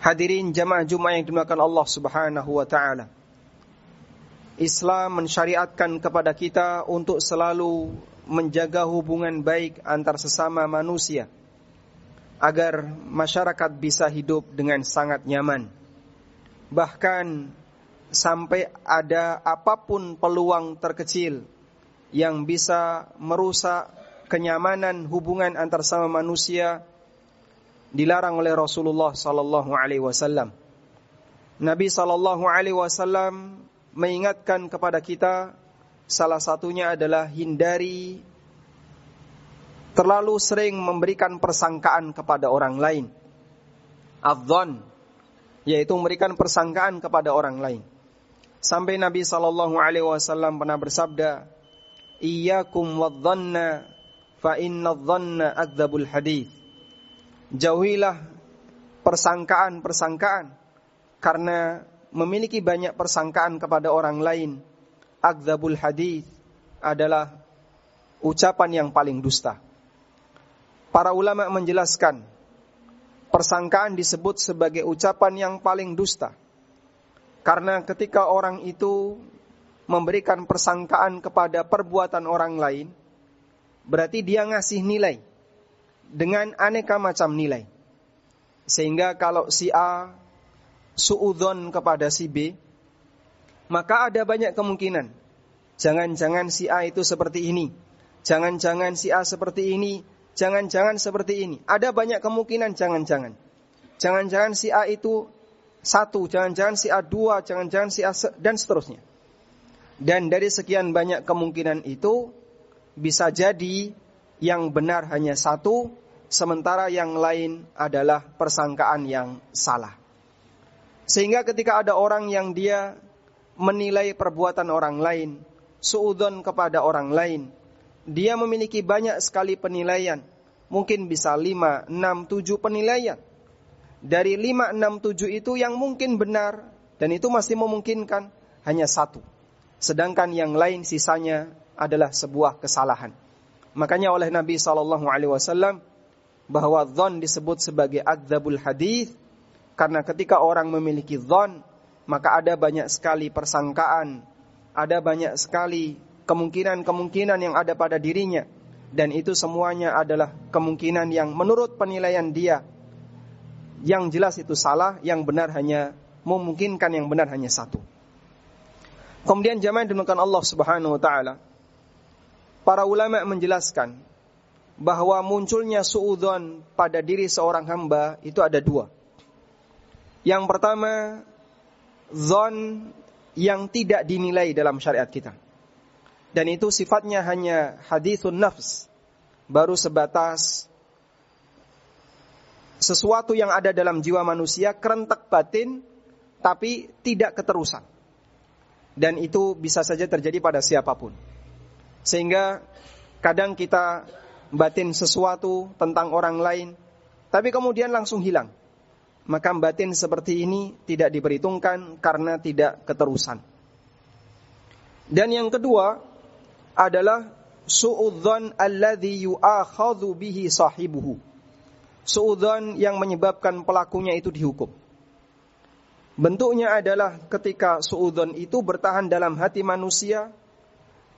Hadirin jamaah Jumat yang dimuliakan Allah Subhanahu wa taala. Islam mensyariatkan kepada kita untuk selalu menjaga hubungan baik antar sesama manusia agar masyarakat bisa hidup dengan sangat nyaman. Bahkan sampai ada apa pun peluang terkecil yang bisa merusak kenyamanan hubungan antar sama manusia dilarang oleh Rasulullah sallallahu alaihi wasallam. Nabi sallallahu alaihi wasallam mengingatkan kepada kita salah satunya adalah hindari terlalu sering memberikan persangkaan kepada orang lain. Adzon yaitu memberikan persangkaan kepada orang lain. Sampai Nabi sallallahu alaihi wasallam pernah bersabda, "Iyyakum wadh-dhanna fa inna dhanna adzabul hadits." Jauhilah persangkaan-persangkaan karena memiliki banyak persangkaan kepada orang lain. Adzabul hadis adalah ucapan yang paling dusta. Para ulama menjelaskan persangkaan disebut sebagai ucapan yang paling dusta. Karena ketika orang itu memberikan persangkaan kepada perbuatan orang lain berarti dia ngasih nilai dengan aneka macam nilai. Sehingga kalau si A suudon kepada si B, maka ada banyak kemungkinan. Jangan-jangan si A itu seperti ini. Jangan-jangan si A seperti ini. Jangan-jangan seperti ini. Ada banyak kemungkinan jangan-jangan. Jangan-jangan si A itu satu, jangan-jangan si A dua, jangan-jangan si A dan seterusnya. Dan dari sekian banyak kemungkinan itu bisa jadi yang benar hanya satu, sementara yang lain adalah persangkaan yang salah. Sehingga ketika ada orang yang dia menilai perbuatan orang lain, suudon kepada orang lain, dia memiliki banyak sekali penilaian. Mungkin bisa 5, 6, 7 penilaian. Dari 5, 6, 7 itu yang mungkin benar dan itu masih memungkinkan hanya satu. Sedangkan yang lain sisanya adalah sebuah kesalahan. Makanya oleh Nabi Shallallahu Alaihi Wasallam bahwa zon disebut sebagai adzabul hadis karena ketika orang memiliki zon maka ada banyak sekali persangkaan, ada banyak sekali kemungkinan-kemungkinan yang ada pada dirinya. Dan itu semuanya adalah kemungkinan yang menurut penilaian dia yang jelas itu salah, yang benar hanya memungkinkan yang benar hanya satu. Kemudian jamaah dimakan Allah Subhanahu wa taala para ulama menjelaskan bahwa munculnya suudon pada diri seorang hamba itu ada dua. Yang pertama, zon yang tidak dinilai dalam syariat kita. Dan itu sifatnya hanya hadithun nafs. Baru sebatas sesuatu yang ada dalam jiwa manusia, kerentak batin, tapi tidak keterusan. Dan itu bisa saja terjadi pada siapa pun. Sehingga kadang kita batin sesuatu tentang orang lain, tapi kemudian langsung hilang. Maka batin seperti ini tidak diperhitungkan karena tidak keterusan. Dan yang kedua adalah su'udzan alladhi yu'akhadhu bihi sahibuhu. Su'udzan yang menyebabkan pelakunya itu dihukum. Bentuknya adalah ketika su'udzon itu bertahan dalam hati manusia,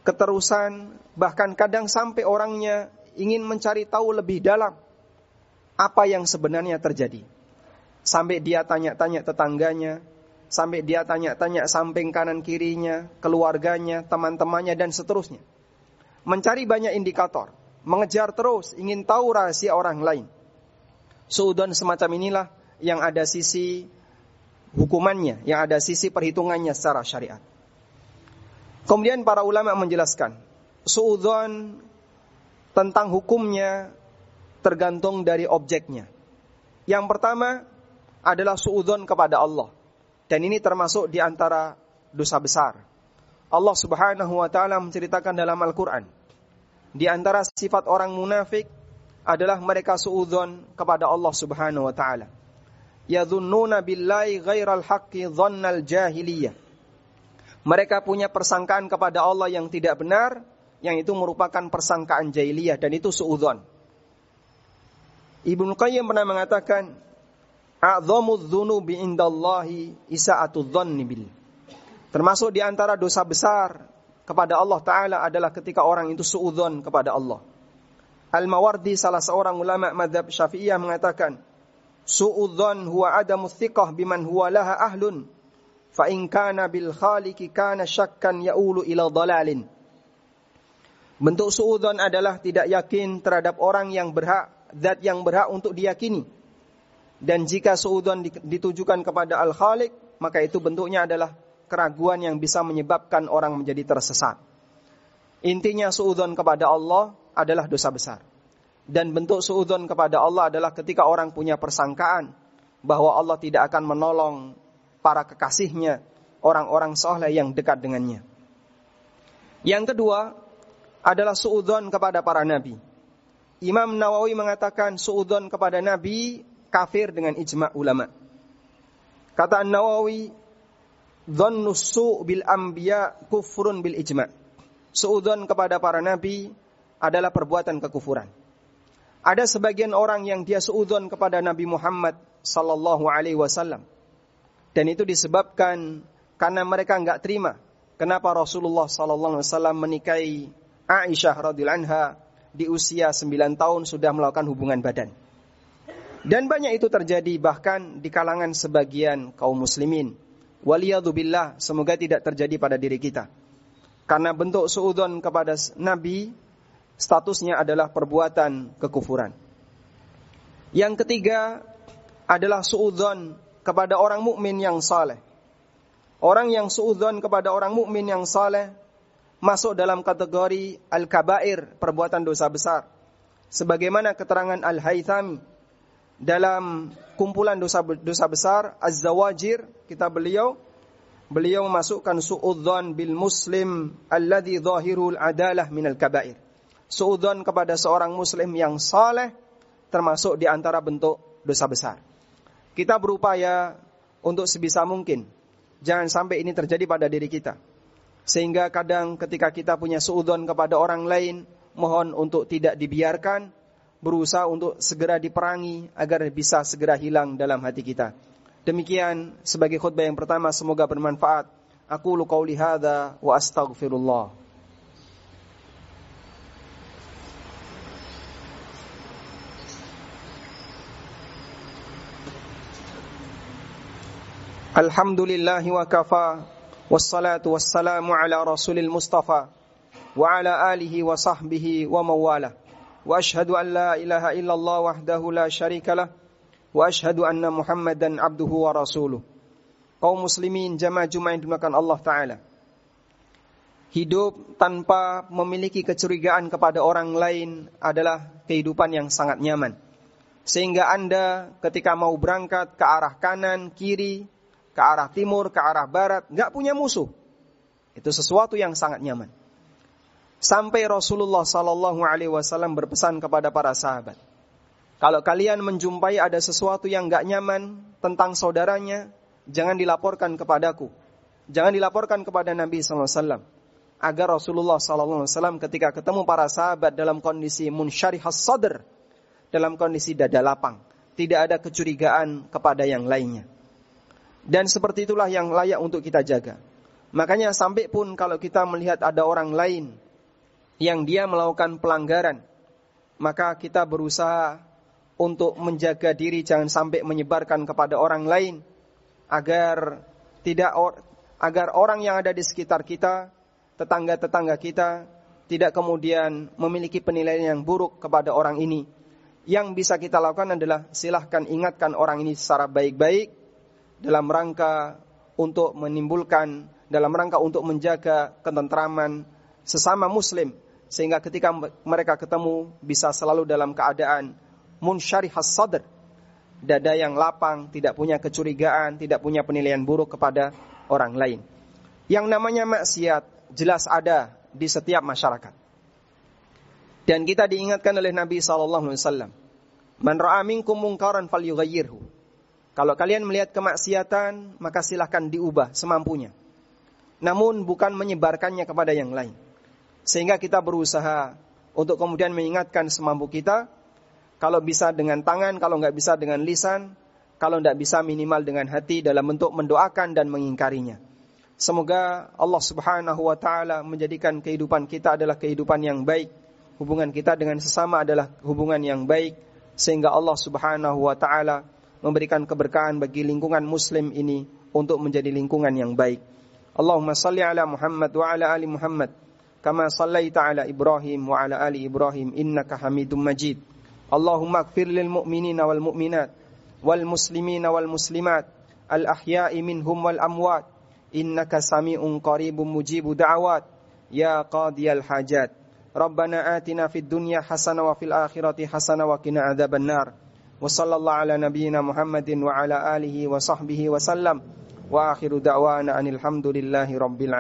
keterusan, bahkan kadang sampai orangnya ingin mencari tahu lebih dalam apa yang sebenarnya terjadi. Sampai dia tanya-tanya tetangganya, sampai dia tanya-tanya samping kanan kirinya, keluarganya, teman-temannya, dan seterusnya. Mencari banyak indikator, mengejar terus, ingin tahu rahasia orang lain. Suudon semacam inilah yang ada sisi hukumannya, yang ada sisi perhitungannya secara syariat. Kemudian para ulama menjelaskan, suudzon tentang hukumnya tergantung dari objeknya. Yang pertama adalah suudzon kepada Allah. Dan ini termasuk di antara dosa besar. Allah Subhanahu wa taala menceritakan dalam Al-Qur'an, di antara sifat orang munafik adalah mereka suudzon kepada Allah Subhanahu wa taala yadhunnuna billahi ghairal haqqi dhannal jahiliyah. Mereka punya persangkaan kepada Allah yang tidak benar, yang itu merupakan persangkaan jahiliyah dan itu suudzon. Ibnu Qayyim pernah mengatakan, "A'dhamudz dzunubi indallahi isa'atu dhanni bil." Termasuk di antara dosa besar kepada Allah taala adalah ketika orang itu suudzon kepada Allah. Al-Mawardi salah seorang ulama madhab Syafi'iyah mengatakan, Su'udhan huwa adamu thiqah biman huwa laha ahlun. Fa in kana bil khaliqi kana syakkan ya'ulu ila. Bentuk su'udhan adalah tidak yakin terhadap orang yang berhak, zat yang berhak untuk diyakini. Dan jika su'udhan ditujukan kepada al-khaliq, maka itu bentuknya adalah keraguan yang bisa menyebabkan orang menjadi tersesat. Intinya su'udhan kepada Allah adalah dosa besar. Dan bentuk suudon kepada Allah adalah ketika orang punya persangkaan bahwa Allah tidak akan menolong para kekasihnya, orang-orang soleh yang dekat dengannya. Yang kedua adalah suudon kepada para nabi. Imam Nawawi mengatakan suudon kepada nabi kafir dengan ijma ulama. Kata Nawawi, dhannu bil anbiya kufrun bil ijma. Suudon kepada para nabi adalah perbuatan kekufuran. Ada sebagian orang yang dia seudon kepada Nabi Muhammad sallallahu alaihi wasallam. Dan itu disebabkan karena mereka enggak terima kenapa Rasulullah sallallahu alaihi wasallam menikahi Aisyah radhiyallahu anha di usia 9 tahun sudah melakukan hubungan badan. Dan banyak itu terjadi bahkan di kalangan sebagian kaum muslimin. Waliyadzubillah, semoga tidak terjadi pada diri kita. Karena bentuk suudon kepada Nabi statusnya adalah perbuatan kekufuran. Yang ketiga adalah suudzon kepada orang mukmin yang saleh. Orang yang suudzon kepada orang mukmin yang saleh masuk dalam kategori al-kabair, perbuatan dosa besar. Sebagaimana keterangan Al-Haythami dalam kumpulan dosa dosa besar Az-Zawajir kita beliau beliau memasukkan suudzon bil muslim alladhi zahirul adalah minal kabair suudon kepada seorang muslim yang saleh termasuk di antara bentuk dosa besar. Kita berupaya untuk sebisa mungkin jangan sampai ini terjadi pada diri kita. Sehingga kadang ketika kita punya suudon kepada orang lain, mohon untuk tidak dibiarkan, berusaha untuk segera diperangi agar bisa segera hilang dalam hati kita. Demikian sebagai khutbah yang pertama semoga bermanfaat. Aku lu qauli hadza wa astaghfirullah. الحمد لله وكفى والصلاة والسلام على رسول المصطفى وعلى آله وصحبه ومن وأشهد أن لا إله إلا الله وحده لا شريك له وأشهد أن محمدا عبده ورسوله kaum muslimin jamaah Allah Ta'ala. Hidup tanpa memiliki kecurigaan kepada orang lain adalah kehidupan yang sangat nyaman. Sehingga Anda ketika mau berangkat ke arah kanan, kiri, ke arah timur, ke arah barat, nggak punya musuh. Itu sesuatu yang sangat nyaman. Sampai Rasulullah Sallallahu Alaihi Wasallam berpesan kepada para sahabat, kalau kalian menjumpai ada sesuatu yang nggak nyaman tentang saudaranya, jangan dilaporkan kepadaku, jangan dilaporkan kepada Nabi Sallallahu Alaihi Wasallam. agar Rasulullah SAW ketika ketemu para sahabat dalam kondisi munsyarihas sadr, dalam kondisi dada lapang, tidak ada kecurigaan kepada yang lainnya. Dan seperti itulah yang layak untuk kita jaga. Makanya sampai pun kalau kita melihat ada orang lain yang dia melakukan pelanggaran, maka kita berusaha untuk menjaga diri jangan sampai menyebarkan kepada orang lain agar tidak agar orang yang ada di sekitar kita tetangga-tetangga kita tidak kemudian memiliki penilaian yang buruk kepada orang ini. Yang bisa kita lakukan adalah silahkan ingatkan orang ini secara baik-baik dalam rangka untuk menimbulkan, dalam rangka untuk menjaga ketentraman sesama muslim. Sehingga ketika mereka ketemu bisa selalu dalam keadaan munsyarih sadr. Dada yang lapang, tidak punya kecurigaan, tidak punya penilaian buruk kepada orang lain. Yang namanya maksiat jelas ada di setiap masyarakat. Dan kita diingatkan oleh Nabi sallallahu alaihi wasallam, "Man ra'a minkum munkaran falyughayyirhu." Kalau kalian melihat kemaksiatan, maka silahkan diubah semampunya. Namun bukan menyebarkannya kepada yang lain. Sehingga kita berusaha untuk kemudian mengingatkan semampu kita, kalau bisa dengan tangan, kalau nggak bisa dengan lisan, kalau tidak bisa minimal dengan hati dalam bentuk mendoakan dan mengingkarinya. Semoga Allah Subhanahu wa taala menjadikan kehidupan kita adalah kehidupan yang baik. Hubungan kita dengan sesama adalah hubungan yang baik sehingga Allah Subhanahu wa taala memberikan keberkahan bagi lingkungan muslim ini untuk menjadi lingkungan yang baik. Allahumma salli ala Muhammad wa ala ali Muhammad kama sallaita ala Ibrahim wa ala ali Ibrahim innaka Hamidum Majid. Allahumma ighfir lil mu'minina wal mu'minat wal muslimina wal muslimat al ahya'i minhum wal amwat innaka sami'un qaribun mujibu da'awat ya qadiyal hajat Rabbana atina fid dunya hasanah wa fil akhirati hasanah wa qina adzaban nar wa sallallahu ala nabiyyina Muhammadin wa ala alihi wa sahbihi wa sallam wa akhiru da'wana anil hamdulillahi rabbil